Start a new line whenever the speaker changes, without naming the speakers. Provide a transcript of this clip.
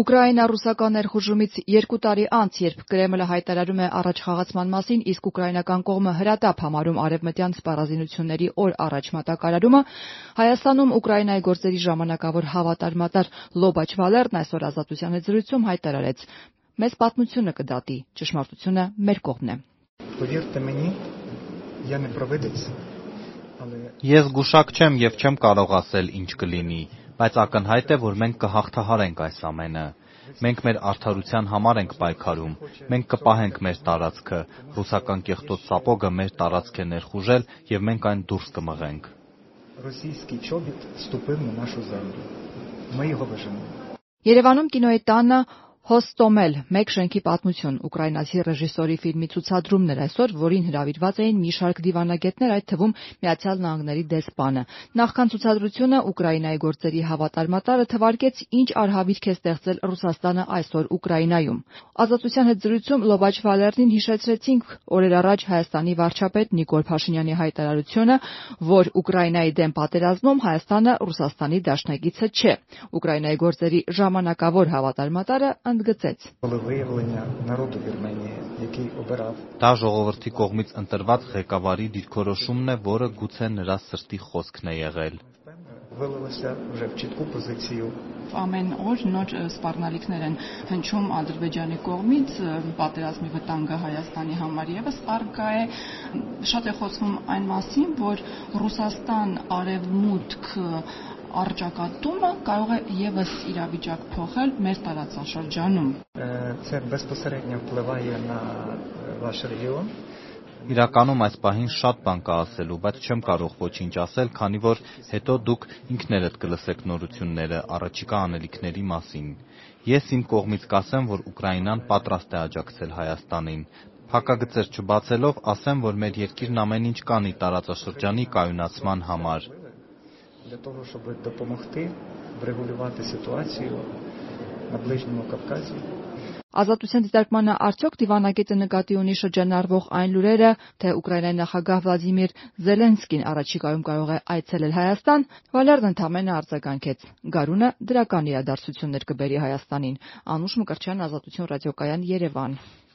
Ուկրաինա-ռուսական ներխուժումից երկու տարի անց, երբ Կրեմլը հայտարարում է առաջխաղացման մասին, իսկ ուկրաինական կողմը հրատապ համարում Արևմտյան սպառազինությունների օր առաջ մատակարարումը, Հայաստանում Ուկրաինայի գործերի ժամանակավոր հավատարմատար Լոբաչ Վալերն այսօր «Ազատության» հետ զրույցում հայտարարեց. «Մեզ պատմությունը կդատի, ճշմարտությունը մեր կողմն է»։
Ես զգուշակ չեմ եւ չեմ կարող ասել՝ ինչ կլինի, բայց ակնհայտ է, որ մենք կհաղթահարենք այս ամենը։ Մենք մեր արդարության համար ենք պայքարում։ Մենք կպահենք մեր տարածքը։ Ռուսական կեղտոտ սապոգը մեր տարածք է ներխուժել, եւ մենք այն դուրս կմղենք։
Երևանում Կինոյի տանը «Հոստոմել. Մեկ շենքի պատմություն» ուկրաինացի ռեժիսորի ֆիլմի ցուցադրումն էր այսօր, որին հրավիրված էին մի շարք դիվանագետներ, այդ թվում ԱՄՆ դեսպանը։ Նախքան ցուցադրությունը Ուկրաինայի գործերի հավատարմատարը թվարկեց ինչ արհավիրք է ստեղծել Ռուսաստանը այսօր Ուկրաինայում։ «Ազատության» հետ զրույցում Լոբաչ Վալերնին հիշեցրեցինք օրեր առաջ Հայաստանի վարչապետ Նիկոլ Փաշինյանի հայտարարությունը, որ Ուկրաինայի դեմ պատերազմում Հայաստանը Ռուսաստանի դաշնակիցը չէ։ Ուկրաինայի գործերի ժամանակավոր հավատարմատարը ընդգծեց.
«Դա ժողովրդի կողմից ընտրված ղեկավարի դիրքորոշումն է, որը գուցե նրա սրտի խոսքն է եղել»։
Ամեն օր նոր սպառնալիքներ են հնչում Ադրբեջանի կողմից, պատերազմի վտանգը Հայաստանի համար եւս առկա է։ Շատ է խոսվում այն մասին, որ Ռուսաստան-Արևմուտք առճակատումը կարող է եւս իրավիճակ փոխել մեր տարածաշրջանում։
Իրականում այս պահին շատ բան կա ասելու, բայց չեմ կարող ոչինչ ասել, քանի որ հետո դուք ինքներդ կլսեք նորությունները առաջիկա անելիքների մասին։ Ես իմ կողմից կասեմ, որ Ուկրաինան պատրաստ է աջակցել Հայաստանին։ Փակագծեր չբացելով, ասեմ, որ մեր երկիրն ամեն ինչ կանի տարածաշրջանի կայունացման
համար։«Ազատության» դիտարկմանը արդյոք դիվանագետը նկատի ունի շրջանառվող այն լուրերը, թե Ուկրաինայի նախագահ Վլադիմիր Զելենսկին առաջիկայում կարող է այցելել Հայաստան, Վալերն ընդամենը արձագանքեց. «Գարունը դրական իրադարձություններ կբերի Հայաստանին»։ Անուշ Մկրտչյան «Ազատություն» ռադիոկայան, Երևան։